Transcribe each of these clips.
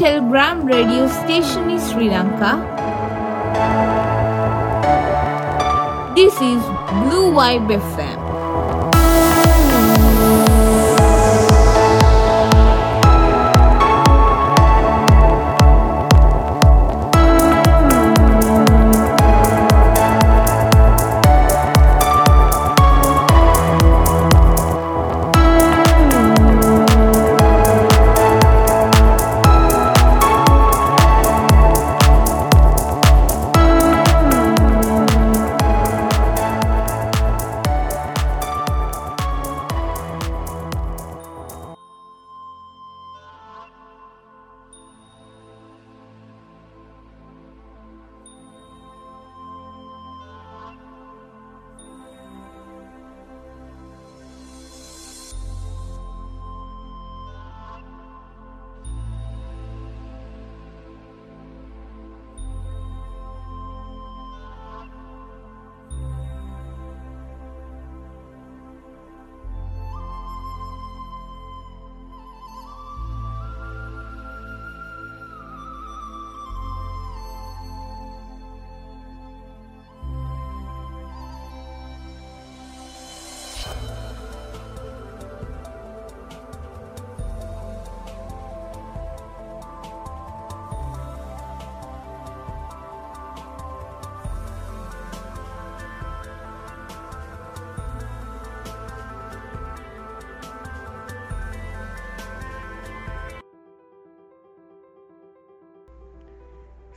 Telegram radio station in Sri Lanka. This is Blue Vibe FM.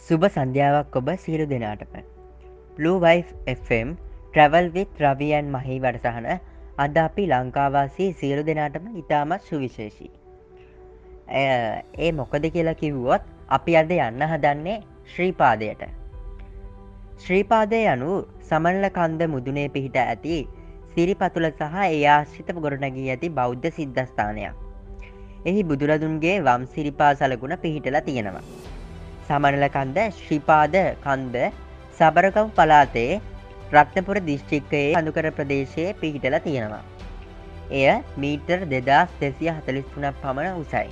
සුබ සන්ධ්‍යාවක් ඔබ සියලු දෙනාටම. Blue Wife FM travel with රවියන් මහහි වැඩසහන අද අපි ලංකාවාසී සියලු දෙනාටම ඉතාමත් සුවිශේෂී. ඒ මොකද කියලා කිව්වොත් අපි අද යන්න හදන්නේ ශ්‍රීපාදයට. ශ්‍රීපාදය යනු සමනල කන්ද මුදුනේ පිහිට ඇති සිරිපතුල සහ ඒ ආශ්‍රිත ගොඩනැගී ඇති බෞද්ධ සිද්ධස්ථානයක්. එහි බුදුරදුන්ගේ වම් සිරිපා සලකුණ පිහිටලා තියෙනවා. සමනල කන්ද ශ්‍රීපාද කන්ද සබරකම් පලාතේ රක්නපුර දිශ්චික්කයේ අඳුකර ප්‍රදේශයේ පිහිටල තියෙනවා. එය මීටර් දෙදස් දෙසිය හතලිස්තුනක් පමණ උසයි.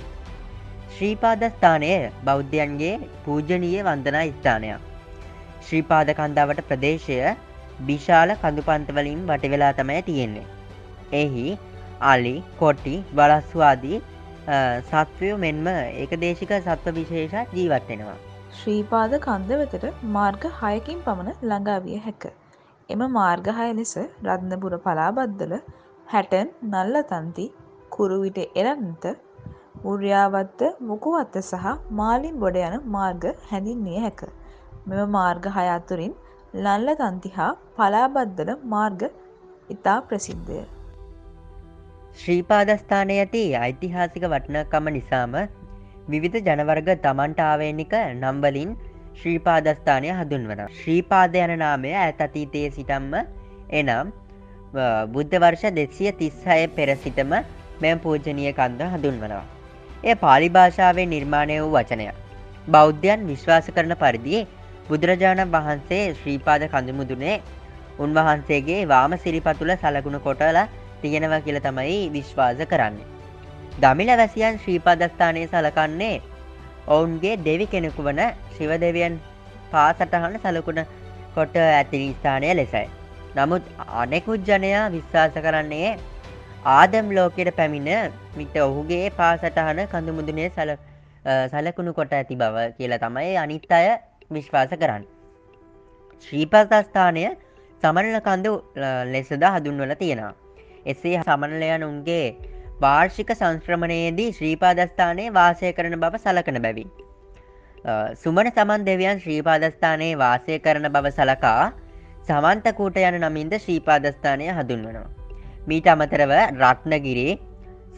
ශ්‍රීපාදස්ථානය බෞද්ධයන්ගේ පූජනීය වන්දනා ස්ථානයක්. ශ්‍රීපාද කන්දාවට ප්‍රදේශය විශාල කඳුපන්තවලින් වටවෙලා තමයි තියෙන්නේ. එහි අලි කොට්ටි බලස්වාදී සත්වයෝ මෙන්ම ඒක දේශික සත්ව විශේෂ ජීවත්වෙනවා. ශ්‍රීපාද කන්ද වෙතට මාර්ග හයකින් පමණ ළඟාවිය හැක. එම මාර්ගහය ලෙස රත්නපුර පලාබද්දල හැටන් නල්ල තන්ති කුරුවිට එරන්නත උර්යාවත්ත මුකුවත්ත සහ මාලින් බොඩ යන මාර්ග හැඳින්විය හැක. මෙම මාර්ග හය අතුරින් ලල්ල තන්ති හා පලාබද්දල මාර්ග ඉතා ප්‍රසිද්ධය. ශ්‍රීපාදස්ථානය ඇති ඓතිහාසික වටනකම නිසාම විවිධ ජනවර්ග තමන්ට ආවේනික නම්වලින් ශ්‍රීපාදස්ථානය හඳුන්වන. ශ්‍රීපාද යන නාමය ඇත් අතීතයේ සිටම්ම එනම් බුද්ධ වර්ෂ දෙසිය තිස්සය පෙර සිටම මෙම පූජනය කන්ද හඳුන්වනවා. එය පාලි භාෂාවේ නිර්මාණය වූ වචනය. බෞද්ධයන් විශ්වාස කරන පරිදි බුදුරජාණන් වහන්සේ ශ්‍රීපාද කඳුමුදුනේ උන්වහන්සේගේ වාම සිරිපතුල සලගුණ කොටල තියෙනව කියල තමයි විශ්වාස කරන්නේ. දමිල වැසියන් ශ්‍රීපාදස්ථානය සලකන්නේ ඔවුන්ගේ දෙවි කෙනෙකු වන ශිවදෙවියන් පාසටහන සලකුණ කොට ඇති ස්ථානය ලෙසයි. නමුත් අනෙකුත් ජනයා විශ්වාස කරන්නේ ආදම් ලෝකෙට පැමිණ මිට ඔහුගේ පාසටහන කඳුමුදුනේ සල සලකුණු කොට ඇති බව කියලා තමයි අනිත් අය විශ්වාස කරන්න. ශ්‍රීපතස්ථානය සමනල කන්ද ලෙසද හදුන්වල තියෙනවා. එසේ සමනලයන් උන්ගේ වාර්ෂික සංශ්‍රමණයේදී ශ්‍රීපාදස්ථානයේ වාසය කරන බව සලකන බැවි. සුමන සමන් දෙවියන් ශ්‍රීපාදස්ථානයේ වාසය කරන බව සලකා සමන්තකූට යන නමින්ද ශ්‍රීපාදස්ථානය හඳුන්වනවා. මීට අමතරව රත්නගිරේ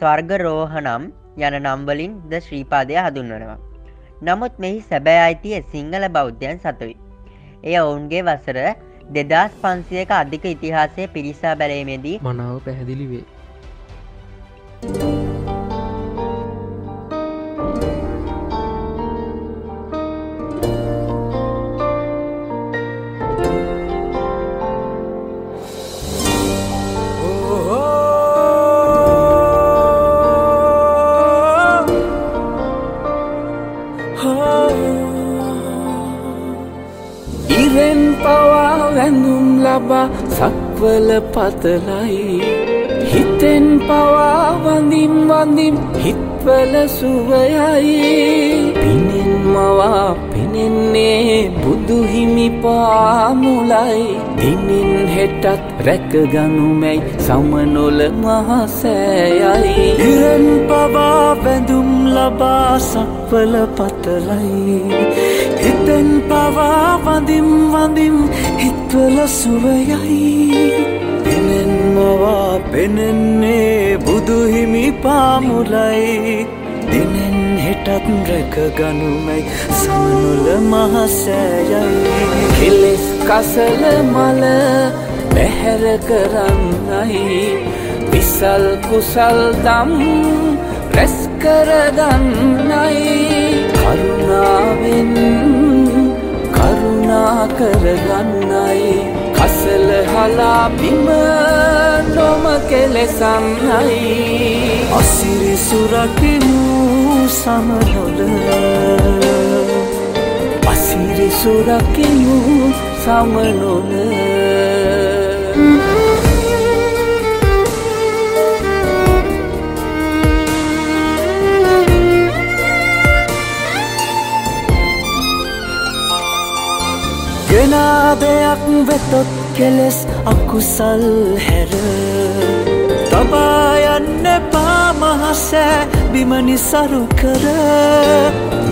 ස්වර්ග රෝහනම් යන නම්වලින් ද ශ්‍රීපාදය හඳුන්වනවා. නමුත් මෙහි සැබෑ අයිතිය සිංහල බෞද්ධයන් සතුයි. එය ඔවුන්ගේ වසර දෙදස් පන්සියක අධික ඉතිහාසය පිරිසා බැලීමේදී මනාව පැහැදිලි වේ. ඉරෙන් පවා වැඳුම් ලබා සක්වල පතලයි. හිතෙන් පවා වඳිම් වඳිම් හිත්වල සුවයයි. පිනෙන් මවා පෙනෙන්නේ බුදුහිමි පාමුලයි. දිනින් හෙටත් රැකගනුමැයි සමනොල මහසෑයයි. ඉරන් පවා බැඳුම් ලබා සක්වල පතලයි. හිතෙන් පවා වඳිම් වඳිම් හිත්වල සුවයයි. පෙනෙන්මවා පෙනෙන්නේ බුදුහිමි පාමුලයි දිනෙන් හෙටත් රැක ගනුමැයි සමනුල මහසෑයයි. කෙලෙස් කසල මල පැහැර කරන්නයි. විසල් කුසල් දම් රැස්කරගන්නයි කරුණාවෙන් කරුණා කරගන්නයි. කසල හලා බිම නොම කෙලෙසන්නයි අසිරි සුරකිමු සමනොල. අසිරි සුරකිමු සමනොල. ගෙනා දෙයක් වෙතොත් කෙලෙස් අකුසල් හැර. තබායන්න පාමහසෑ බිමනිසරු කර.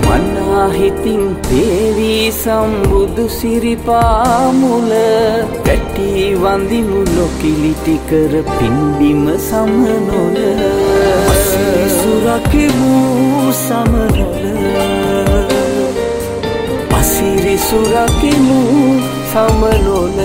මන්නාහිතින් පේවී සම්බුදු සිරිපාමුල. පැටි වඳිමු නොකිලිටි කර පින්බිම සමනොල. සුරකිමු සමනොල. අසිරි සුරකිමු සමනොල.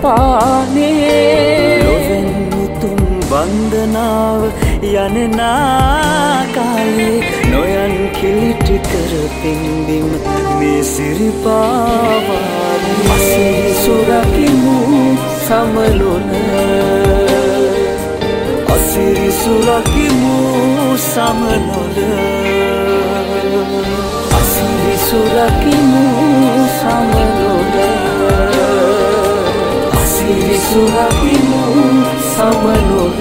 ගෙත්තම් අසිරි සුරකිමු සමනොල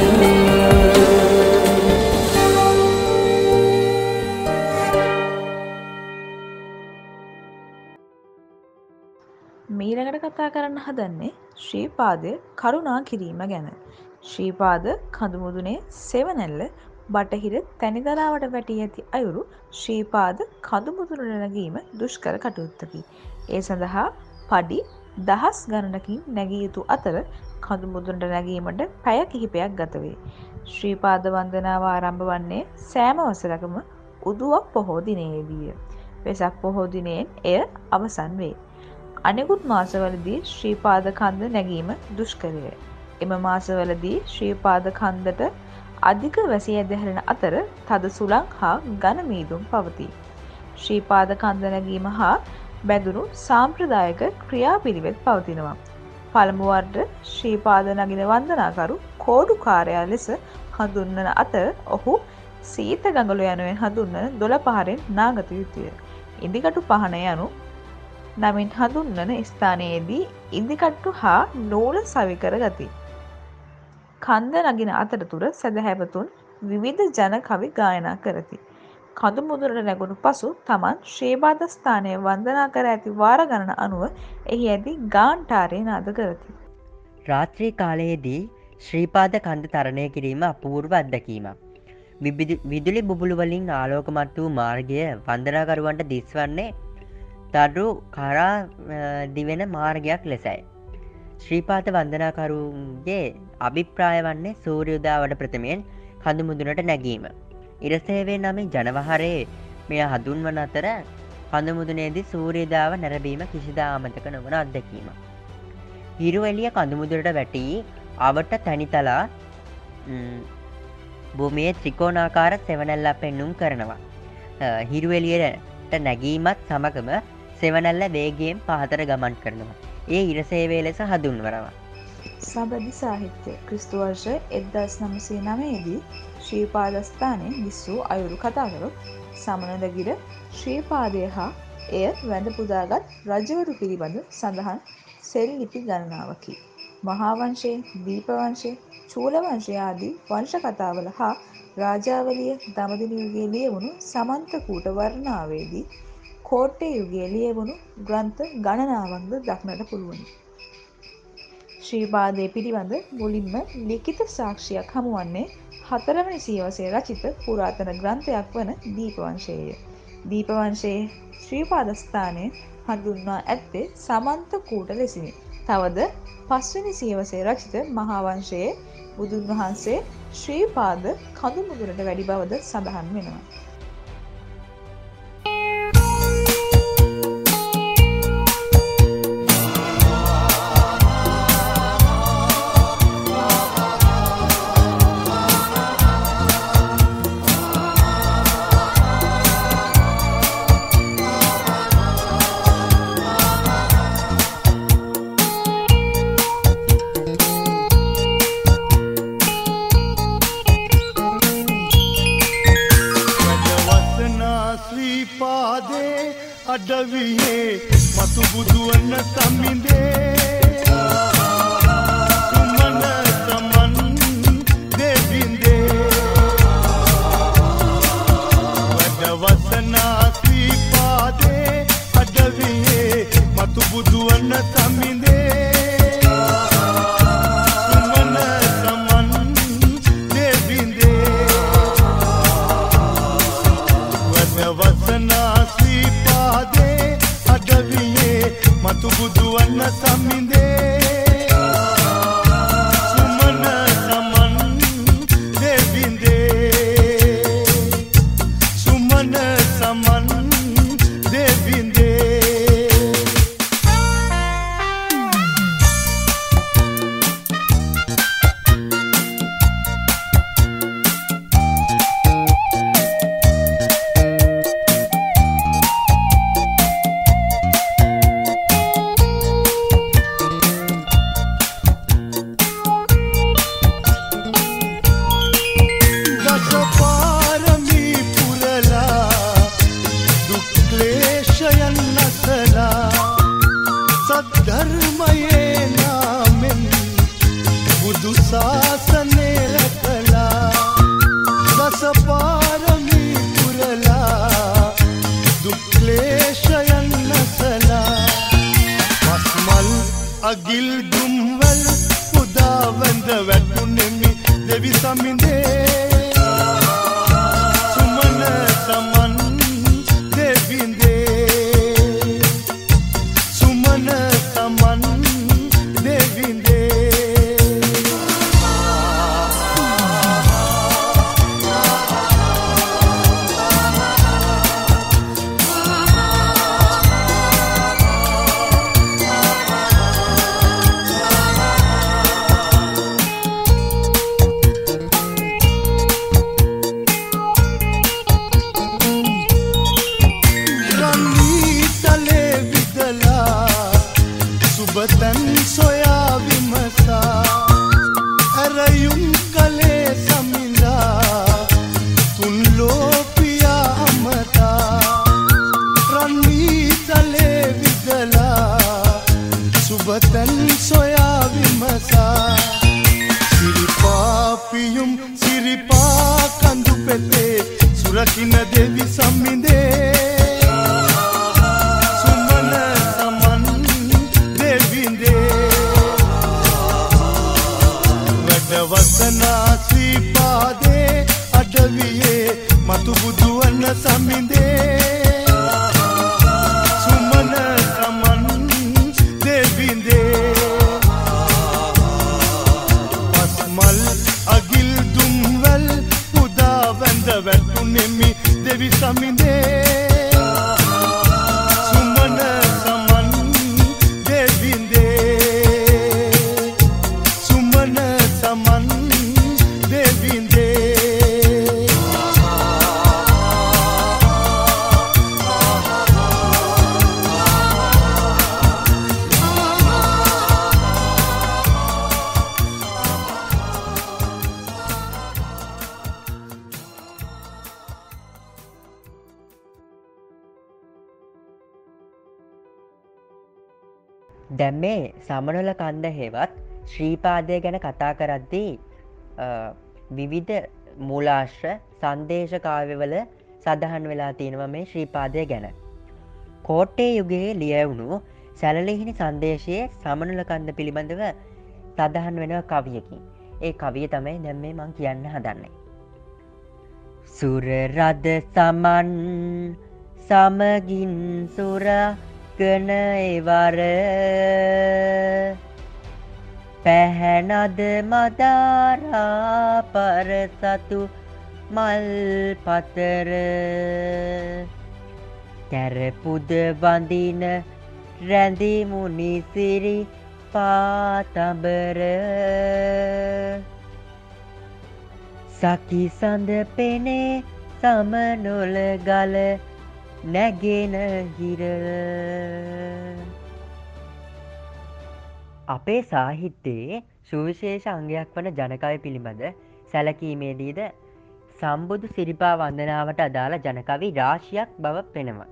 මීළඟට කතා කරන්න හදන්නේ ශ්‍රීපාදය කරුණා කිරීම ගැන. ශ්‍රීපාද කඳුමුදුනේ සෙවනැල්ල බටහිර තැනිදලාවට වැටී ඇති අයුරු ශ්‍රීපාද කඳුමුදුන නැගීම දුෂ්කර කටයුත්තකි. ඒ සඳහා පඩි දහස් ගණනකින් නැගිය යුතු අතර කඳුමුදුනට නැගීමට පැය කිහිපයක් ගතවේ. ශ්‍රීපාද වන්දනාව ආරම්භ වන්නේ සෑම වසරකම උදුවක් පොහෝ දිනයේදීය. වෙසක් පොහෝ දිනයෙන් එය අවසන් වේ. අනෙකුත් මාසවලදී ශ්‍රීපාද කන්ද නැගීම දුෂ්කරය. එම මාසවලදී ශ්‍රීපාද කන්දට අධික වැසි ඇදහැරෙන අතර තද සුළං හා ගණමීදුම් පවතී. ශ්‍රීපාද කන්ද නැගීම හා බැඳුණු සාම්ප්‍රදායක ක්‍රියාපිළිවෙත් පවතිනවා. පළමුවර්ට ශ්‍රීපාද නගින වන්දනාකරු කෝඩුකාරයා ලෙස හඳුන්වන අතර ඔහු සීත ගඟලු යනුවෙන් හඳුන්වන දොළ පහරෙන් නාගත යුතුය. ඉදිකටු පහන යනු නමින් හඳුන්වන ස්ථානයේදී ඉදිකට්ටු හා නූල සවිකර ගති. කන්ද නගින අතරතුර සැදැහැවතුන් විවිධ ජන කවි ගායනා කරති. කඳු මුදුරට නැගුණු පසු තමන් ශ්‍රේබාධ ස්ථානය වන්දනා කර ඇති වාර ගණන අනුව එහි ඇති ගාන්ටාරය නාද කරති. රාත්‍රී කාලයේදී ශ්‍රීපාද කන්ද තරණය කිරීම අපූර්ව අත්දැකීමක්. විදුලි බුබුළුවලින් ආලෝකමත් වූ මාර්ගය වන්දනාකරුවන්ට දිස්වන්නේ තඩු කරා දිවෙන මාර්ගයක් ලෙසයි. ශ්‍රීපාත වන්දනාකරුන්ගේ අභිප්‍රාය වන්නේ සූරියුදාවට ප්‍රථමයෙන් කඳුමුදුනට නැගීම. ඉරසේවේ නමින් ජනවහරයේ මෙය හදුන්වන අතර කඳමුදුනේදී සූරියදාව නැරබීම කිසිදා ආමතක නොවන අත්දැකීම. හිරුවැලිය කඳුමුදුරට වැටී අවට තැනිතලා භූමියේ ත්‍රිකෝනාකාර සෙවනැල්ලා පෙන්නුම් කරනවා. හිරුවලියට නැගීමත් සමගම සෙවනැල්ල වේගයෙන් පහතර ගමන් කරනවා. ඒ ඉරසේවේ ලෙස හදුන්වරවා. සබදි සාහිත්‍ය ක්‍රිස්තුවර්ෂ එද්දස් නමසේ නමේදී ශ්‍රීපාදස්ථානයෙන් විස්සූ අයුරු කතාකරු සමනදගිර ශ්‍රීපාදය හා එය වැඳ පුදාගත් රජවරු පිළිබඳ සඳහන් සෙල් ලිපි ගණනාවකි. මහාවංශයේ දීපවංශය චූලවංශය ආදී වංශ කතාවල හා රාජාවලිය දමදින යුගයේ ලියවුණු සමන්ත කූට වර්ණාවේදී කෝට්ටේ යුගයේ ලියවුණු ග්‍රන්ථ ගණනාවක්ද දක්නට පුළුවනි. ශ්‍රීපාදය පිළිබඳ මුලින්ම ලිඛිත සාක්ෂියක් හමුවන්නේ හතරවනි සියවසේ රචිත පුරාතන ග්‍රන්ථයක් වන දීපවංශයය. දීපවංශයේ ශ්‍රීපාදස්ථානය හඳුන්වා ඇත්තේ සමන්ත කූට ලෙසිනි. තවද පස්වනි සියවසේ රචිත මහාවංශයේ බුදුන් වහන්සේ ශ්‍රීපාද කඳුමුදුරට වැඩි බවද සඳහන් වෙනවා. සොයා විමසා සිරිපාපියුම් සිරිපා කඳු පෙතේ සුරකින දෙවි සම්මිදේ සුමන සමන් දෙවින්දේ වැඩවසනා ශ්‍රීපාදේ අඩවියේ මතු බුදුවන්න සමිඳේ මේ සමනොල කන්ද හෙවත් ශ්‍රීපාදය ගැන කතා කරද්දී විවිධ මූලාශ්‍ර සන්දේශ කාවවල සඳහන් වෙලා තියෙනව මේ ශ්‍රීපාදය ගැන. කෝට්ටේ යුගයේ ලියවුණු සැලලිහිනි සන්දේශයේ සමනුල කන්ද පිළිබඳව සදහන් වෙනව කවියකින්. ඒ කවිය තමයි දැම්මේ මං කියන්න හදන්නේ. සුරරද සමන් සමගින් සුරගන එවර. පැහැනද මදාරා පරසතු මල් පතර. කැරපුද වඳින රැඳිමුනිසිරි පාතඹර. සකි සඳ පෙනේ සමනොල ගල නැගෙන හිර අපේ සාහිත්‍යයේ සුවිශේෂ අංගයක් වන ජනකය පිළිබඳ සැලකීමේදීද සම්බුදු සිරිපා වන්දනාවට අදාළ ජනකවි රාශියක් බව පෙනවා.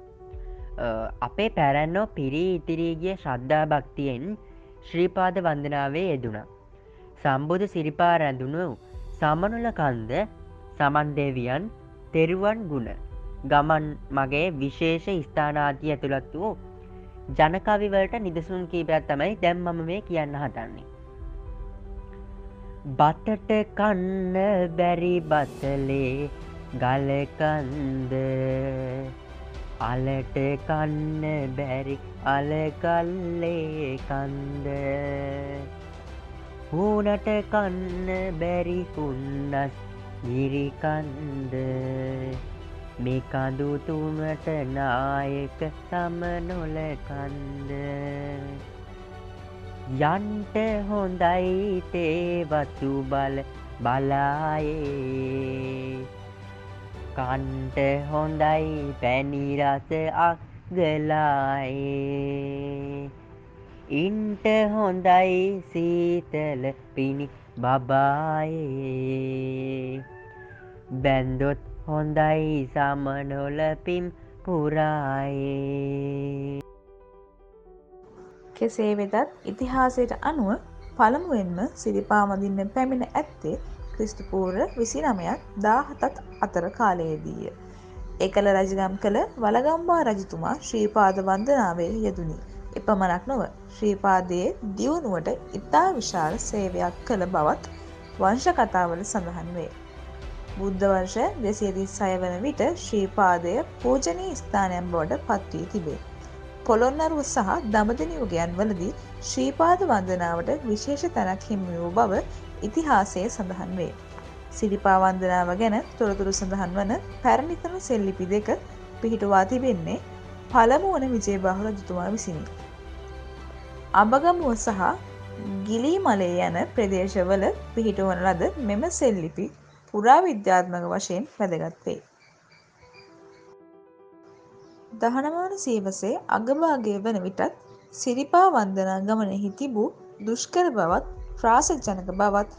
අපේ පැරැන්නෝ පිරී ඉතිරීගිය ශ්‍රද්ධා භක්තියෙන් ශ්‍රීපාද වන්දනාවේ යෙදුණ. සම්බුදු සිරිපා රැඳුණු සමනුල කන්ද සමන්දේවියන් තෙරුවන් ගුණ ගමන් මගේ විශේෂ ස්ථානාදී ඇතුළත් වූ ජනකවිවලට නිදසුන් කීපයක් තමයි දැම්මම මේ කියන්න හදන්නේ. බතට කන්න බැරි බතලේ ගලකන්ද අලට කන්න බැරි අලකල්ලේ කන්ද. හූනට කන්න බැරි හුන්නස් ගිරිකන්ද මේ කඳු තුනට නායක සමනොල කන්ද යන්ට හොඳයි තේවතු බල බලායේ. කන්ට හොඳයි පැනිරස අක්ගලායේ ඉන්ට හොඳයි සීතල පිණි බබායේ. බැන්දොත් හොඳයි සමනොලපිම් පුරායේ කෙසේ වෙතත් ඉතිහාසයට අනුව පළමුුවෙන්ම සිරිපාමදින්න පැමිණ ඇත්තේ ක්‍රිස්තුපූර්ර විසි නමයක් දාහතත් අතර කාලයේදීය. එකල රජගම් කළ වලගම්බා රජතුමා ශ්‍රීපාද වන්දනාවේ යෙදුනි. එපමණක් නොව ශ්‍රීපාදයේ දියුණුවට ඉතා විශාල සේවයක් කළ බවත් වංශ කතාවල සඳහන් වේ. බුද්ධ වර්ෂ දෙසියතිස් සය වන විට ශ්‍රීපාදය පූජනී ස්ථානයන් බවට පත්වී තිබේ. පොළොන්නරුව සහ දමදනියුගයන් වලදී ශ්‍රීපාද වන්දනාවට විශේෂ තැනක් හිමි වූ බව ඉතිහාසයේ සඳහන් වේ. සිරිපා වන්දනාව ගැන තොරතුරු සඳහන් වන පැරණිතම සෙල්ලිපි දෙක පිහිටුවා තිබෙන්නේ පළමු වන විජයබාහු රජතුමා විසිනි. අඹගමුව සහ ගිලී මලේ යන ප්‍රදේශවල පිහිටුවන ලද මෙම සෙල්ලිපි පුරා විද්‍යාත්මක වශයෙන් වැදගත් වේ. දහනමාන සීවසේ අගභාගය වන විටත් සිරිපා වන්දනා ගමනෙහි තිබූ දුෂ්කර බවත් ත්‍රාසජනක බවත්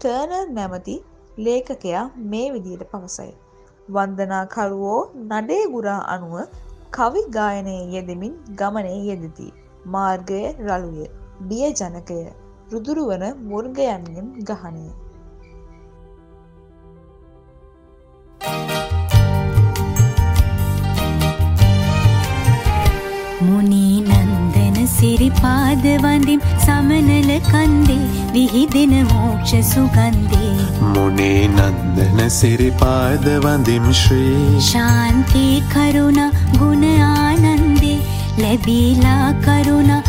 ටර්නර් නැමති ලේඛකයා මේ විදියට පවසයි. වන්දනාකරුවෝ නඩේ ගුරා අනුව කවි ගායනයේ යෙදමින් ගමනේ යෙදති. මාර්ගය රළුය. බිය ජනකය. රුදුරුවන මුර්ගයන්ගෙන් ගහනය. මුනී නන්දන සිරිපාද වඳිම් සමනල කන්දේ විහිදෙන මෝක්ෂ සුගන්දේ මුනේ නන්දන සිරිපාද වඳිම් ශ්‍රී ශාන්තී කරුණ ගුණ ආනන්දේ ලැබීලා කරුණ ගුණ ආනන්දේ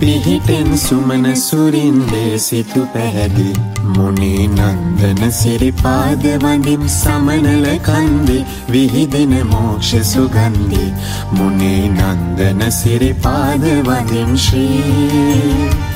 පිහිටෙන් සුමන සුරින්දේ සිතු පැහැදි. මුනේ නන්දන සිරිපාද වඳිම් සමනල කන්දේ. විහිදෙන මෝක්ෂ සුගන්දේ මුනේ නන්දන සිරිපාද වඳිම් ශ්‍රී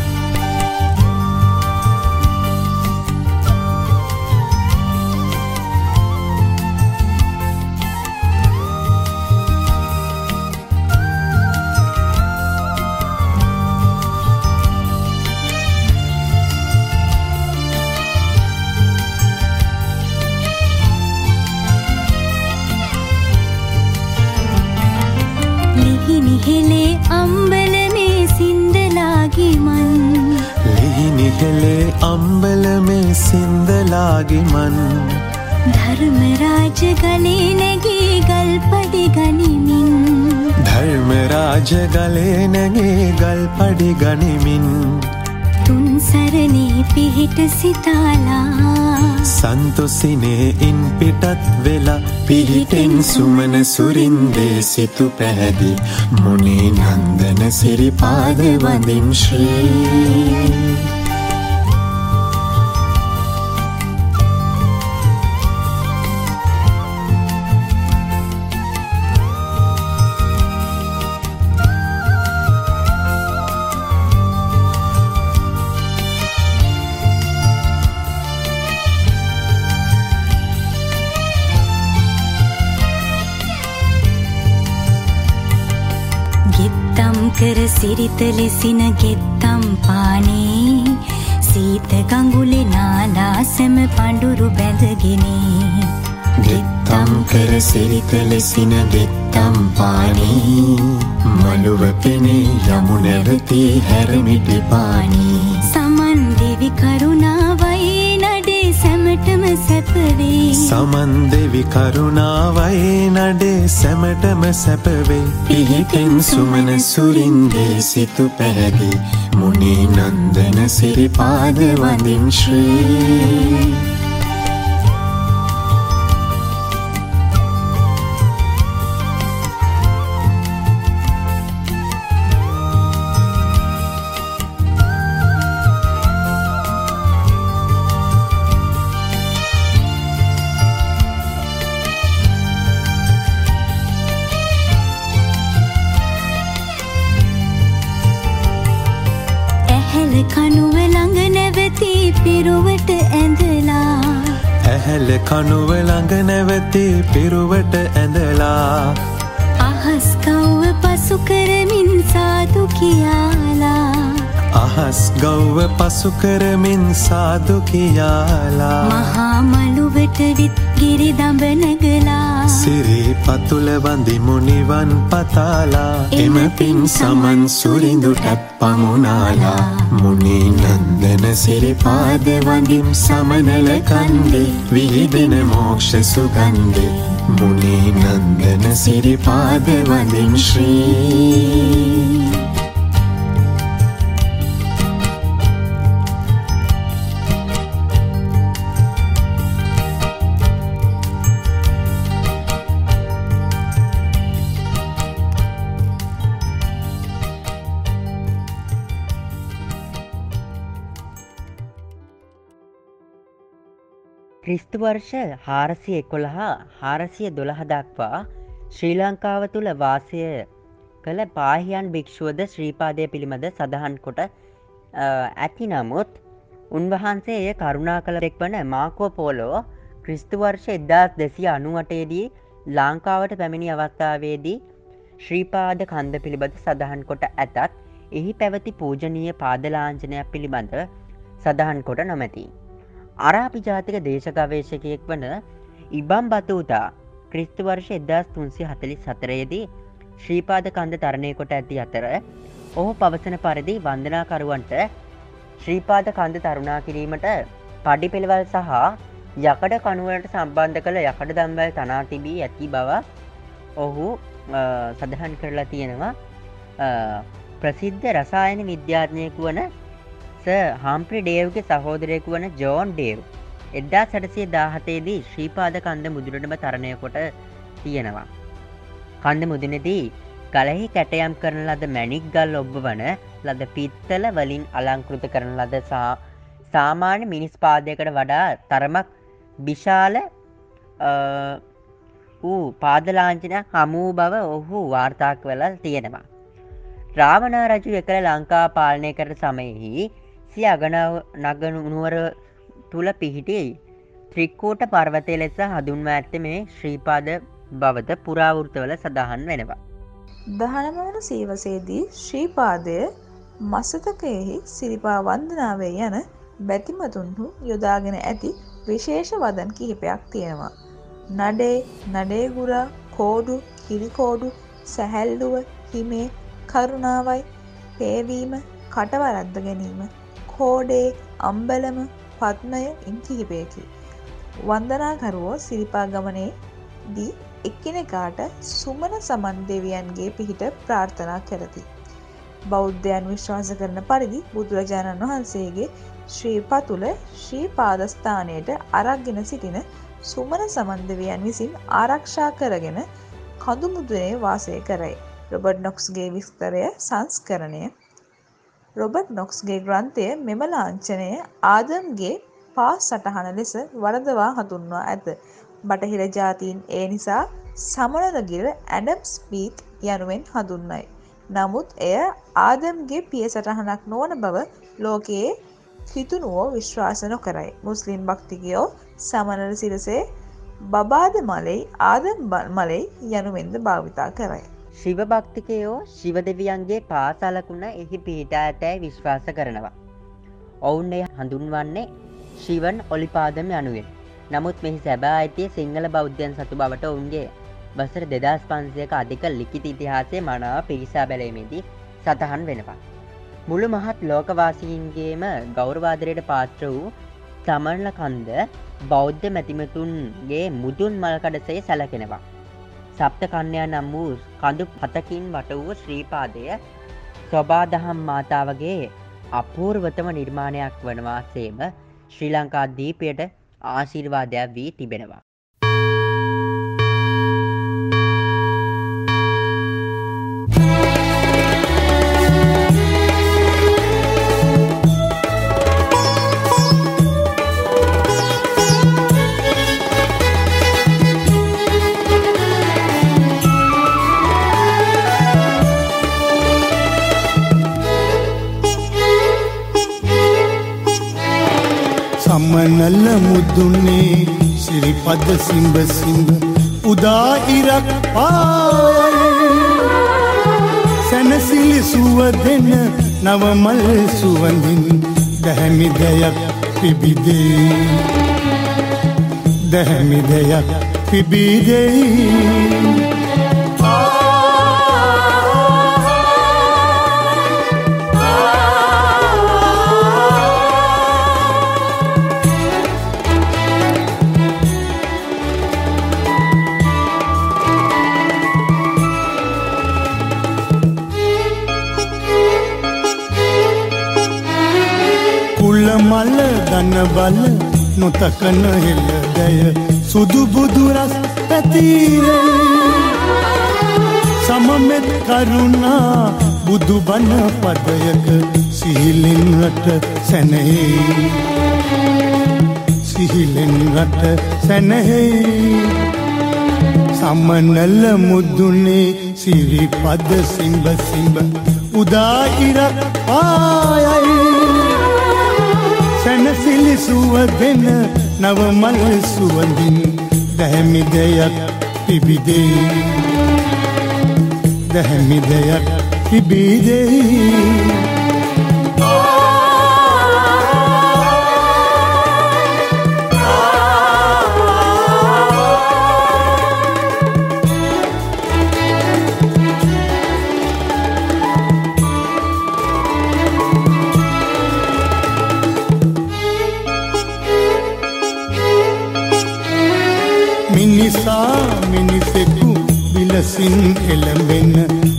ධර්මරාජ ගලේ නැගේ ගල් පඩි ගනිමින් තුන් සරණේ පිහිට සිතාලා සන්තොසිනේ ඉන් පිටත් වෙලා පිහිටෙන් සුමන සුරින්දේ සිතු පැහැදි මුණේ නන්දන සිරිපාද වඳිම් ශ්‍රී සිරිත ලෙසින ගෙත්තම් පානේ. සීත ගඟුලේ නාලා සැම පඳුරු බැඳගෙනේ ගෙත්තම් කර සිරිත ලෙසින ගෙත්තම් පානී. මළුව පෙනේ යමු නැවතී හැරමිටි පානී. සමන් දෙවි කරුණාවයි නඩේ සැමටම සැපවේ. සමන් දෙවි කරුණාවයි නඩේ සැමටම සැපවේ. පිහිටෙන් සුමන සුරින්දේ සිතු පැහැදි. මුණේ නන්දන සිරිපාද වඳින් ශ්‍රී. කනුව ළඟ නැවතේ පිරුවට ඇඳලා අහස් කව්ව පසු කරමින් සාදු කියාලා අහස් ගෞව පසු කරමින් සාදු කියාලා. මහා මළුවට විත් ගිරි දඹ නැගලා සිරී පතුල වඳිමු නිවන් පතාලා. එම පින් සමන් සුරිඳුටත් පමුණාලා. මුණේ නන්දන සිරිපාද වඳිම් සමනල කන්දේ. විහිදෙන මෝක්ෂ සුගන්ධේ මුණේ නන්දන සිරිපාද වඳිම් ශ්‍රී ක්‍රිස්තු වර්ෂ හාරසිය එකොළහා හාරසිය දොළහ දක්වා ශ්‍රී ලංකාව තුළ වාසය කළ පාහියන් භික්‍ෂුවද ශ්‍රීපාදය පිළිබඳ සඳහන් කොට අ, ඇති නමුත් උන්වහන්සේ එය කරුණා කළෙක් වන මාකෝ පෝලෝ ක්‍රිස්තු වර්ෂ එදදාස් දෙසිය අනුවටේදී ලාංකාවට පැමිණි අවස්ථාවේදී ශ්‍රීපාද කන්ද පිළිබඳ සඳහන් කොට ඇතත් එහි පැවති පූජනීය පාදලාංජනයක් පිළිබඳ සඳහන් කොට නොමැති. අරාපි ජාතික දේශගවේශකයෙක් වන ඉබම් බතූතා ක්‍රිස්තු වර්ෂ එදදාස් තුන්සි හතලි සතරයේදී ශ්‍රීපාද කන්ද තරණය කොට ඇති අතර ඔහු පවසන පරිදි වන්දනාකරුවන්ට ශ්‍රීපාද කන්ද තරුණා කිරීමට පඩි පෙළවල් සහ යකඩ කනුවලට සම්බන්ධ කළ යකඩ දම්වැල් තනා තිබී ඇති බව ඔහු අ, සඳහන් කරලා තියෙනවා. අ, ප්‍රසිද්ධ රසායන විද්‍යාඥයකු වන ස හම්ප්‍රි ඩේව්ගේ සහෝදරයකු වන ජෝන් ඩේව් එද්දා සැටසිය දාහතේදී ශ්‍රීපාද කන්ද මුදුරටම තරණය කොට තියෙනවා. කන්ද මුදිනදී ගලහි කැටයම් කරන ලද මැනික් ගල් ඔබ්බ වන ලද පිත්තල වලින් අලංකෘත කරන ලද සා සාමාන්‍ය මිනිස් පාදයකට වඩා තරමක් විශාල අ, වූ පාදලාංචන හමූ බව ඔහු වාර්තාක් වෙලල් තියෙනවා. රාවනා රජු එකල ලංකා පාලනය කර සමයෙහි සිය අගනාව නගනුවර තුළ පිහිටි ත්‍රික්කෝට පර්වතය ලෙස හදුන්ව ඇත්ත මේ ශ්‍රීපාද බවත පුරාවෘතවල සඳහන් වෙනවා. දහනමවන සීවසේදී ශ්‍රීපාදය මසතකයෙහි සිරිපා වන්දනාවේ යන බැතිමතුන්හු යොදාගෙන ඇති විශේෂ වදන් කිහිපයක් තියෙනවා. නඩේ නඩේගුරා කෝඩු කිරිකෝඩු සැහැල්ලුව හිමේ කරුණාවයි පේවීම කටවරද්ද ගැනීම කෝඩේ අම්බලම පත්මය ඉන් කිහිපයකි. වන්දනාකරුවෝ සිරිපා ගමනේ දී එක්කෙනෙකාට සුමන සමන් දෙවියන්ගේ පිහිට ප්‍රාර්ථනා කරති. බෞද්ධයන් විශ්වාස කරන පරිදි බුදුරජාණන් වහන්සේගේ ශ්‍රී පතුල ශ්‍රී පාදස්ථානයට අරක්ගෙන සිටින සුමන සමන්දවයන් විසින් ආරක්ෂා කරගෙන කඳුමුදුනේ වාසය කරයි. රොබට් නොක්ස්ගේ විස්තරය සංස්කරණය රොබට් නොක්ස්ගේ ග්‍රන්ථය මෙම ලාංචනය ආදම්ගේ පා සටහන ලෙස වරදවා හඳුන්වා ඇත. බටහිර ජාතීන් ඒ නිසා සමනලගිර ඇඩම් ස්පීත් යනුවෙන් හඳුන්නයි. නමුත් එය ආදම්ගේ පිය සටහනක් නොවන බව ලෝකයේ හිතුනුවෝ විශ්වාස නොකරයි. මුස්ලිම් භක්තිකයෝ සමනල සිරසේ බබාද මලෙයි ආදම් මලෙයි යනුවෙන්ද භාවිතා කරයි. ශිව භක්තිකයෝ ශිව දෙවියන්ගේ පාසලකුණ එහි පිහිටා ඇතැයි විශ්වාස කරනවා. ඔවුන් එය හඳුන්වන්නේ ශිවන් ඔලිපාදම යනුවෙන්. නමුත් මෙහි සැබා අයිතිය සිංහල බෞද්ධයන් සතු බවට ඔවුන්ගේ බසර දෙදස් පන්සියක අධික ලිකිත ඉතිහාසය මනාව පිරිසා බැලීමේදී සතහන් වෙනවා. මුළු මහත් ලෝකවාසීන්ගේම ගෞරවාදරයට පාත්‍ර වූ තමරල කන්ද බෞද්ධ මැතිමතුන්ගේ මුදුන් මල්කඩසේ සැලකෙනවා. සප්ත කන්‍යයා නම් වූ කඳු පතකින් වට වූ ශ්‍රීපාදය ස්වබාදහම් මාතාවගේ අපූර්වතම නිර්මාණයක් වනවාසේම ශ්‍රී ලංකා දීපයට ආශිර්වාදයක් වී තිබෙනවා. සම්මනල්ල මුද්දුන්නේ සිරිපද සිම්බ සිම්බ උදා ඉරක් පාය සැනසිලි සුව දෙන නවමල් සුවඳින් දැහැමි දෙයක් පිබිදේ දැහැමි දෙයක් පිබිදෙයි ගන්න බල නොතකන හෙල්ලදය සුදු බුදුරස් පැතීරේ සමමෙත් කරුණා බුදු බණ පදයක සිහිලෙන් රට සැනෙහි. සිහිලෙන් රට සැනෙහි. සමනල්ල මුද්දුනේ සිරිපද සිම්බ සිම්බ උදා ඉරක් පායයි. සැනසිලි සුව දෙන නවමල් සුවඳින් දැහැමි දෙයක් පිබිදේ දැහැමි දෙයක් පිබිදෙයි. සින් එළඹෙන්න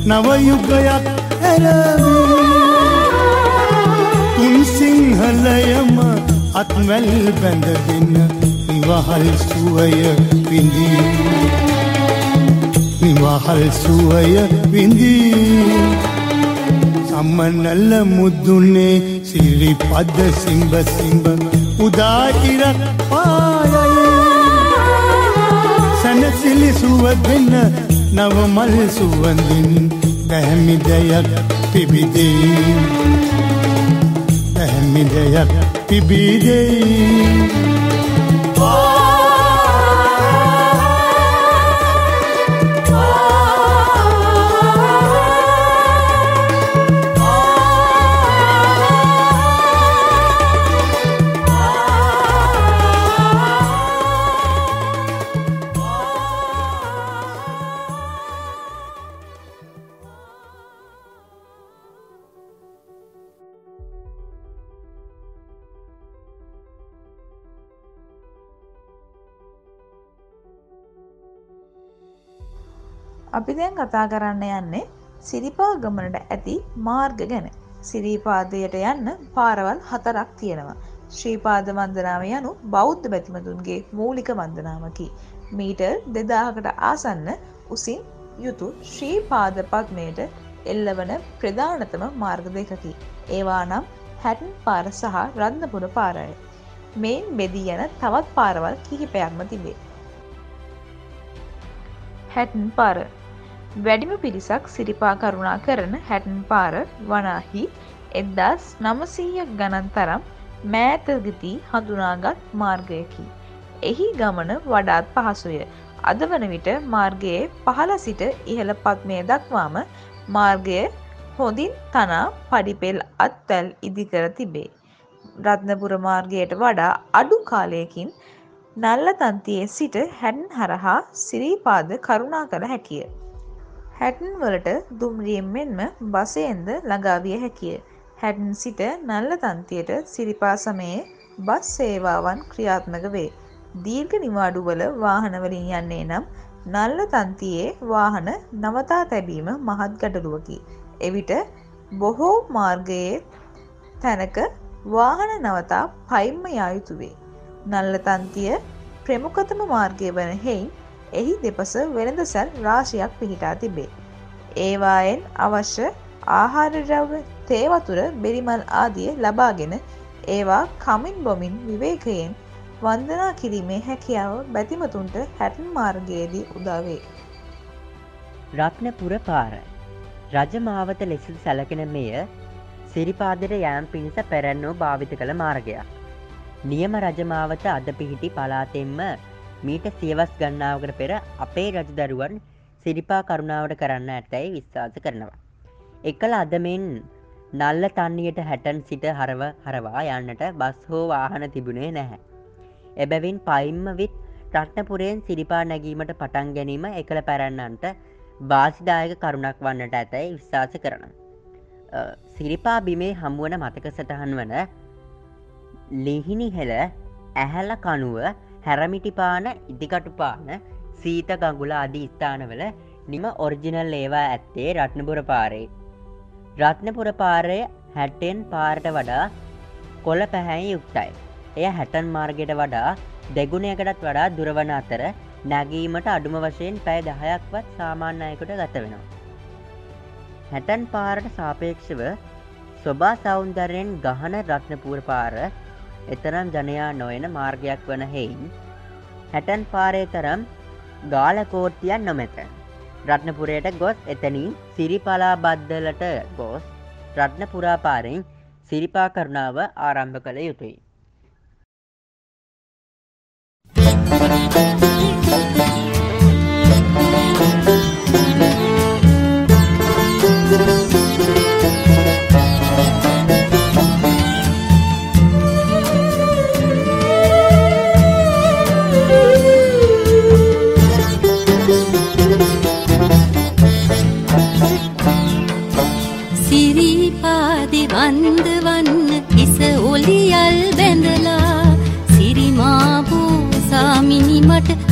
නවයුගයක් ඇරවී තුන් සිංහලයම අත්වැල් බැඳගෙන නිවහල් සුවය විඳී. නිවහල් සුවය විඳී. සම්මනල්ල මුද්දුනේ සිරිපද සිම්බ සිම්බ උදාකිරක් පායයි. සැනසිලි සුවදෙන්න නවමල් සුවඳින් දැහැමි දෙයක් පිබිදේ දැහැමි අපි දැන් කතා කරන්න යන්නේ සිරිපා ගමනට ඇති මාර්ග ගැන. සිරීපාදයට යන්න පාරවල් හතරක් තියෙනවා. ශ්‍රීපාද වන්දනාව යනු බෞද්ධ බැතිමතුන්ගේ මූලික වන්දනාවකි. මීටර් දෙදාහකට ආසන්න උසින් යුතු ශ්‍රීපාද පත්මයට එල්ලවන ප්‍රධානතම මාර්ග දෙකකි. ඒවා නම් හැටන් පාර සහ රත්නපුර පාරය. මෙයින් බෙදී යන තවත් පාරවල් කිහිපයක්ම තිබේ. හැටන් පාර වැඩිම පිරිසක් සිරිපා කරුණා කරන හැටන් පාර වනාහි එද්දාස් නමසීයක් ගණන් තරම් මෑතගති හඳුනාගත් මාර්ගයකි. එහි ගමන වඩාත් පහසුය. අද වන විට මාර්ගයේ පහළ සිට ඉහළ පත්මය දක්වාම මාර්ගය හොඳින් තනා පඩිපෙල් අත්වැල් ඉදිකර තිබේ. රත්නපුර මාර්ගයට වඩා අඩු කාලයකින් නල්ල තන්තියේ සිට හැන් හරහා සිරීපාද කරුණා කළ හැකිය. හැටන් වලට දුම්රියෙන් මෙන්ම බසයෙන්ද ළඟාවිය හැකිය. හැටන් සිට නල්ල තන්තියට සිරිපා සමයේ බස් සේවාවන් ක්‍රියාත්මක වේ. දීර්ඝ නිවාඩුවල වාහනවලින් යන්නේ නම් නල්ල තන්තියේ වාහන නවතා තැබීම මහත් ගඩලුවකි. එවිට බොහෝ මාර්ගයේ තැනක වාහන නවතා පයිම්ම යායුතුවේ. නල්ල තන්තිය ප්‍රමුඛතම මාර්ගය වන හෙයින් එහි දෙපස වෙළඳසැල් රාශියක් පිහිටා තිබේ. ඒවායෙන් අවශ්‍ය ආහාරද්‍රව්‍ය තේවතුර බෙරිමල් ආදිය ලබාගෙන ඒවා කමින් බොමින් විවේකයෙන් වන්දනා කිරීමේ හැකියාව බැතිමතුන්ට හැටන් මාර්ගයේදී උදාවේ. රත්නපුර පාර රජමාවත ලෙස සැලකෙන මෙය සිරිපාදට යෑම් පිණිස පැරැන්නෝ භාවිත කළ මාර්ගයක්. නියම රජමාවත අද පිහිටි පලාතෙන්ම මීට සියවස් ගන්නාවකට පෙර අපේ රජදරුවන් සිරිපා කරුණාවට කරන්න ඇතැයි විශ්වාස කරනවා. එකල අදමෙන් නල්ල තන්නියට හැටන් සිට හරව හරවා යන්නට බස් හෝ වාහන තිබුණේ නැහැ. එබැවින් පයිම්ම විත් රට්නපුරයෙන් සිරිපා නැගීමට පටන් ගැනීම එකළ පැරැන්නන්ට බාසිදායක කරුණක් වන්නට ඇතැයි විශ්වාස කරන. සිරිපා බිමේ හමුවන මතක සටහන් වන ලිහිනි හෙළ ඇහැල්ල කනුව හැරමිටිපාන ඉදිකටුපාන සීත ගංගුල අදී ස්ථානවල නිම ඔරිජිනල් ඒවා ඇත්තේ රත්නපුර පාරේ. රත්නපුර පාරය හැටෙන් පාරට වඩා කොල පැහැයි යුක්තයි. එය හැටන් මාර්ගයට වඩා දෙගුණයකටත් වඩා දුරවන අතර නැගීමට අඩුම වශයෙන් පැය දහයක්වත් සාමාන්‍යයකට ගත වෙනවා. හැටන් පාරට සාපේක්ෂව ස්වබා සෞන්දරයෙන් ගහන රත්නපූර් පාර එතරම් ජනයා නොයන මාර්ගයක් වන හෙයින් හැටන් පාරය තරම් ගාලකෝට්ටියන් නොමැත. රත්නපුරයට ගොස් එතනින් සිරිපලා බද්ධලට ගොස් රත්නපුරා පාරෙන් සිරිපා කරුණාව ආරම්භ කළ යුතුයි.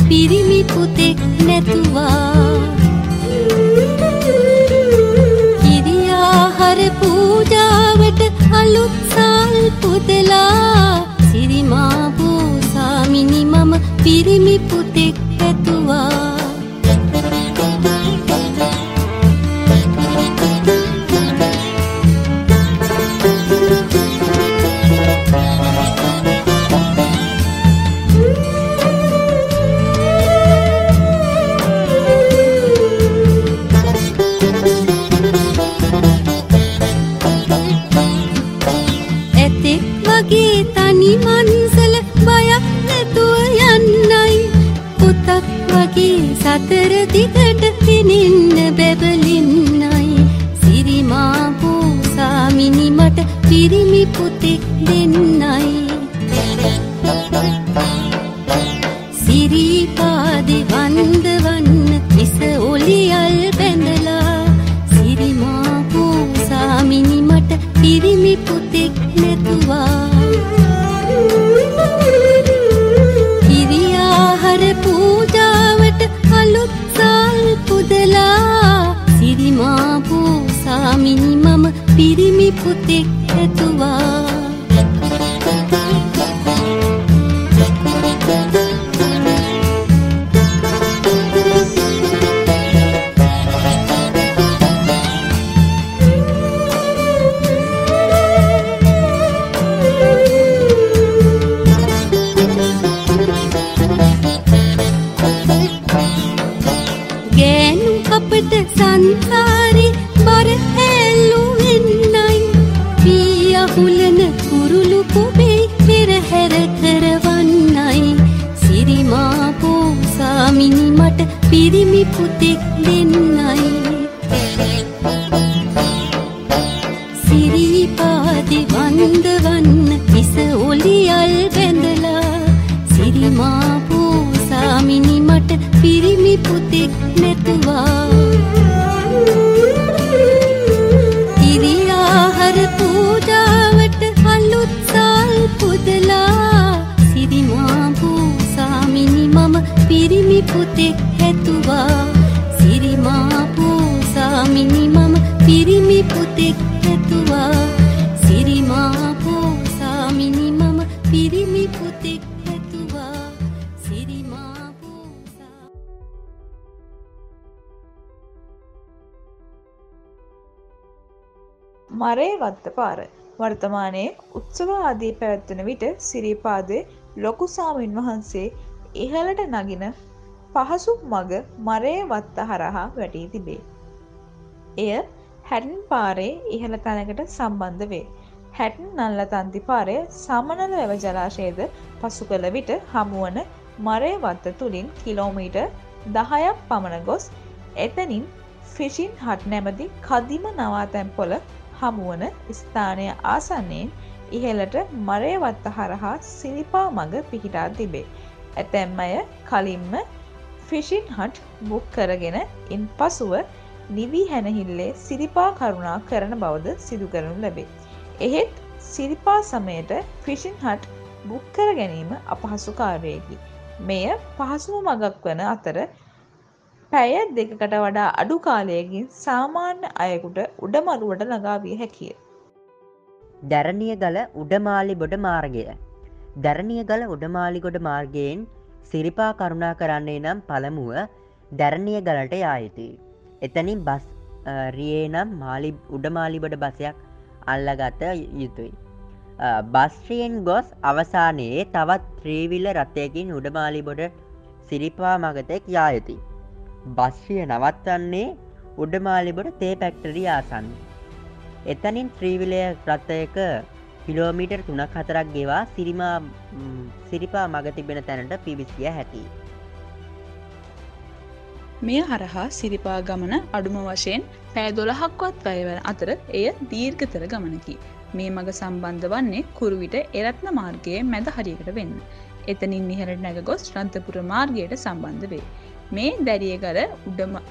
පිරිමි පුතෙක් නැතුවා. කිරියාහර පූජාවට අලුත් සල් පුදලා සිරිමාපූ සාමිනි මම පිරිමි පුතෙක් ඇතුවා මරේ වත්ත පාර වර්තමානයේ උත්සව ආදී පැවැත්වන විට සිරිපාදේ ලොකු සාමීන් වහන්සේ ඉහළට නගින පහසු මග මරේ වත්ත හරහා වැටී තිබේ. එය හැටන් පාරේ ඉහළ තැනකට සම්බන්ධ වේ. හැටන් නල්ල තන්ති පාරය සමනල වැව ජලාශයද පසු කළ විට හමුවන මරේ වත්ත තුළින් කිලෝමීට දහයක් පමණ ගොස් එතනින් ෆිෂින් හට නැමති කදිම නවාතැන් පොල හමුවන ස්ථානය ආසන්නයෙන් ඉහළට මරේවත්ත හරහා සිරිපා මඟ පිහිටා තිබේ. ඇතැම් අය කලින්ම ෆිෂින් හට් බුක් කරගෙන ඉන් පසුව නිවී හැනහිල්ලේ සිරිපා කරුණා කරන බවද සිදු කරනු ලැබේ. එහෙත් සිරිපා සමයට ෆිෂින් හට් බුක් කර ගැනීම අපහසු කාර්යයකි. මෙය පහසුම මගක් වන අතර පැය දෙකකට වඩා අඩු කාලයකින් සාමාන්‍ය අයකුට උඩමරුවට ළඟාවිය හැකිය. දැරණිය ගල උඩමාලිබොඩ මාර්ගය. දැරණිය ගල උඩමාලිගොඩ මාර්ගයෙන් සිරිපා කරුණා කරන්නේ නම් පළමුුව දැරණිය ගලට යායුතුයි. එතනින් බස් රියේ නම් මාලි උඩමාලිබොඩ බසයක් අල්ලගත යුතුයි. බස්ශ්‍රියෙන් ගොස් අවසානයේ තවත් ත්‍රීවිල්ල රථයකින් උඩමාලිබොඩ සිරිපා මගතෙක් යායුතුයි. බස්්‍රිය නවත්වන්නේ උඩමාලිබොඩ තේ පැක්ටරී ආසන්න. එතනින් ත්‍රීවිලය රථයක කිලෝමීටර් තුනක් හතරක් ගෙවා සිරිමා සිරිපා මග තිබෙන තැනට පිවිසිය හැකි. මෙය හරහා සිරිපා ගමන අඩුම වශයෙන් පෑ දොළහක්වත් වැයවන අතර එය දීර්ඝතර ගමනකි. මේ මඟ සම්බන්ධ වන්නේ කුරුවිට එරත්න මාර්ගයේ මැද හරියකට වෙන්න. එතනින් නිහරට නැග ගොස් ශ්‍රන්තපුර මාර්ගයට සම්බන්ධ වේ. මේ දැරියගල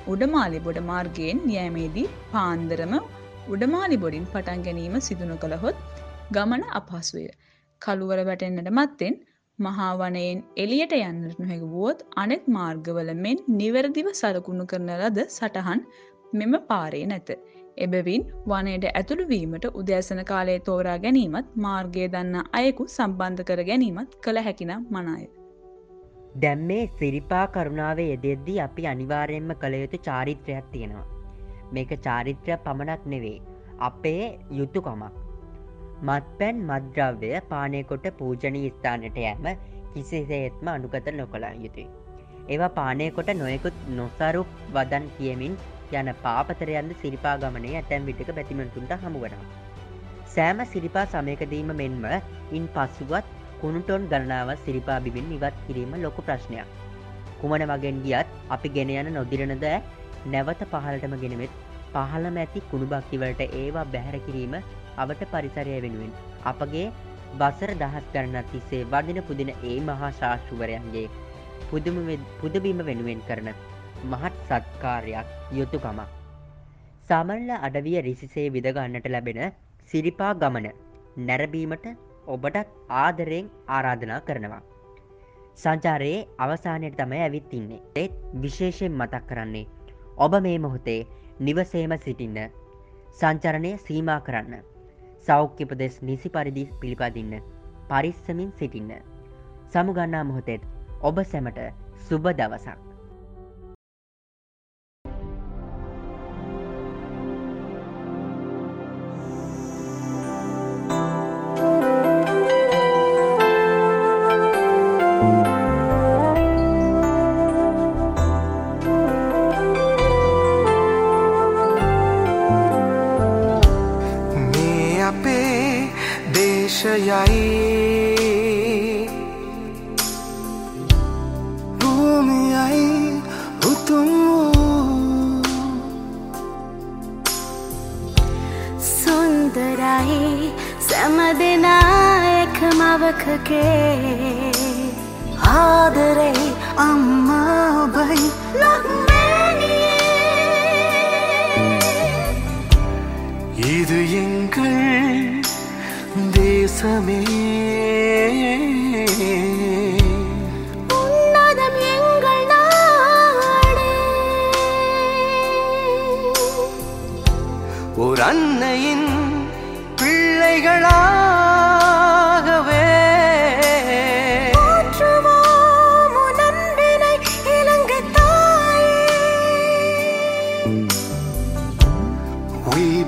උඩමාලි බොඩ මාර්ගයෙන් නියමේදී පාන්දරම උඩමාලි බොඩින් පටන් ගැනීම සිදුන කළහොත් ගමන අපහසුය. කළුවර වැටෙන්න්නට මත්තෙන් මහාවනයෙන් එලියට යන්නට නොහැකවුවොත් අනෙත් මාර්ගවල මෙන් නිවැරදිව සලකුණු කරන ලද සටහන් මෙම පාරේ නැත. එබැවින් වනයට ඇතුළුවීමට උදෑසන කාලයේ තෝරා ගැනීමත් මාර්ගය දන්න අයෙකු සම්බන්ධ කර ගැනීමත් කළ හැකිනම් මනාය. දැම් මේ සිරිපා කරුණාවේ යෙදෙද්දී අපි අනිවාරයෙන්ම කළ යුතු චාරිත්‍රයක් තියෙනවා. මේක චාරිත්‍රය පමණක් නෙවේ. අපේ යුතුකමක්. මත්පැන් මද්‍රව්‍ය පානයකොට පූජනී ස්ථානට යෑම කිසිසේත්ම අනුකත නොකළ යුතුයි. ඒවා පානයකොට නොයකුත් නොසරුප් වදන් කියමින් යන පාපතරයන්ද සිරිපා ගමනේ ඇතැම් විටක බැතිමතුන්ට හමුවනවා. සෑම සිරිපා සමයකදීම මෙන්ම ඉන් පස්සුවත් කුණුටොන් ගණනාව සිරිපා බිබින් ඉවත් කිරීම ලොකු ප්‍රශ්නයක්. කුමන මගෙන් ගියත් අපි ගෙන යන නොදිරනද නැවත පහලටම ගෙනෙවෙත් පහළම ඇති කුණුබක්කිවලට ඒවා බැහැර කිරීම අවට පරිසරය වෙනුවෙන් අපගේ බසර දහස් කරන්න තිස්සේ වදින පුදින ඒ මහා ශාස්ෘවරයන්ගේ පුදබීම වෙනුවෙන් කරන මහත් සත්කාරයක් යුතුකමක්. සමල්ල අඩවිය රිසිසේ විදගන්නට ලැබෙන සිරිපා ගමන නැරබීමට ඔබටත් ආදරයෙන් ආරාධනා කරනවා. සංචාරයේ අවසානයට තමයි ඇවිත් ඉන්නේ ඒත් විශේෂයෙන් මතක් කරන්නේ. ඔබ මේ මොහොතේ නිවසේම සිටින්න සංචරණය සීමා කරන්න. සෞඛ්‍යපදෙස් නිසි පරිදි පිළිපදින්න පරිස්සමින් සිටින්න. සමුගන්නා මොහොතෙත් ඔබ සැමට සුබ දවසක්.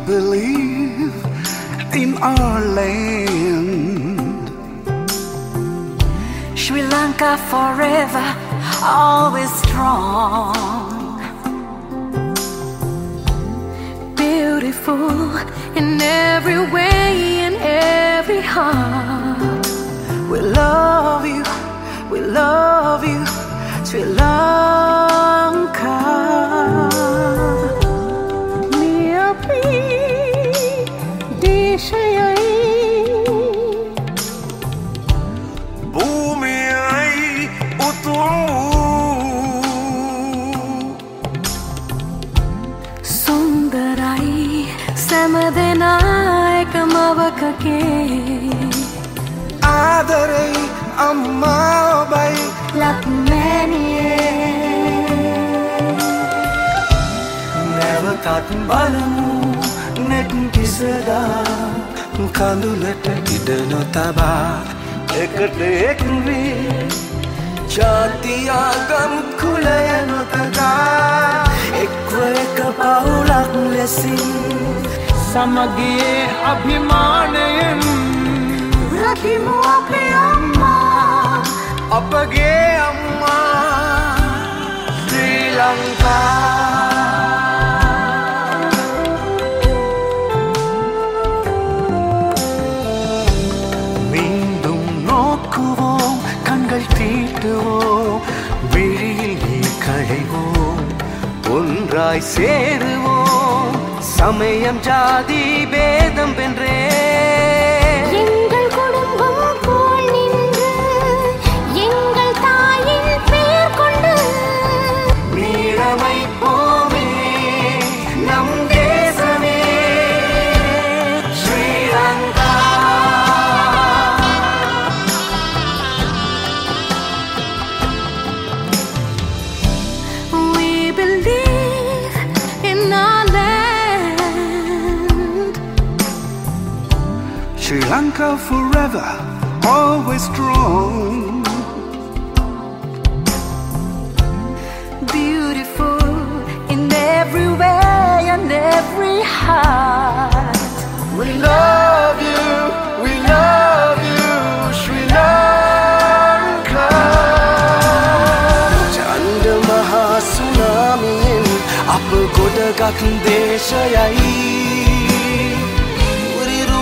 Believe in our land. Sri Lanka forever, always strong. Beautiful in every way, in every heart. We love you, we love you, Sri Lanka. එකමවකගේ ආදරේ අම්මා ඔබයි. ලක්මැනියේ නැවතත් බලමු නෙත් කිසදා. කඳුලට ඉඩ නොතබා. එකට එක්වී. ජාතියාගම් කුලය නොතගා එක්ව එක පවුලක් ලෙසින් ಸಮಗಿ ಅಭಿಮಾನ ಅಪ್ಪಗೆ ಅಮ್ಮ ಶ್ರೀಲಂಕಾ மீண்டும் நோக்குவோம் கண்கள் தீட்டுவோம் விழியில் நீ களைவோம் ஒன்றாய் சேருவோம் சமயம் ஜாதி பேதம் வென்றே always strong. Beautiful in every way and every heart. We love you, we love you, Sri Lanka. Chand Maha Tsunami, up Godagakan Deshayai. Uriru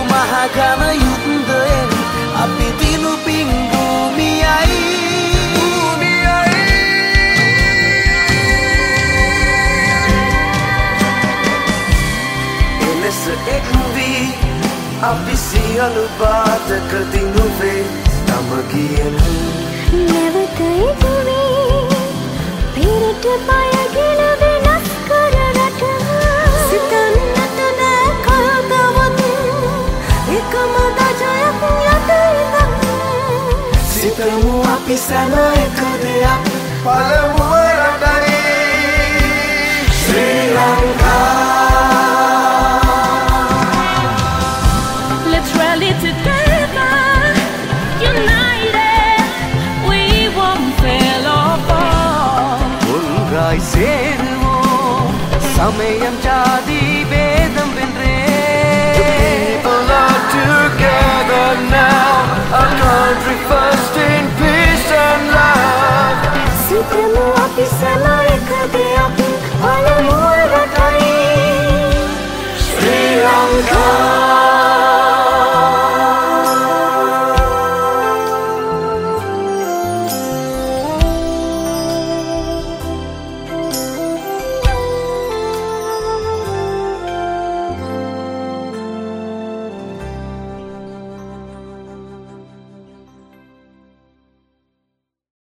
අපි සියලු බාධක දිනුවේ සමගියෙන් නැවත ඉදුවේ පිරිට පයගෙන වෙනස් කර රට සිතන්නට නෑ කල්ගවත් එකම දජයක් යට ඉඳන් සිතමු අපි සැම එක දෙයක් පළමුව රටයි ශ්‍රී ලංකා சமயம் ஜாதி பேதம் வென்றே Together now, our country first in peace and love. Supremo api sama ekade api, alamu ratai. Sri Lanka.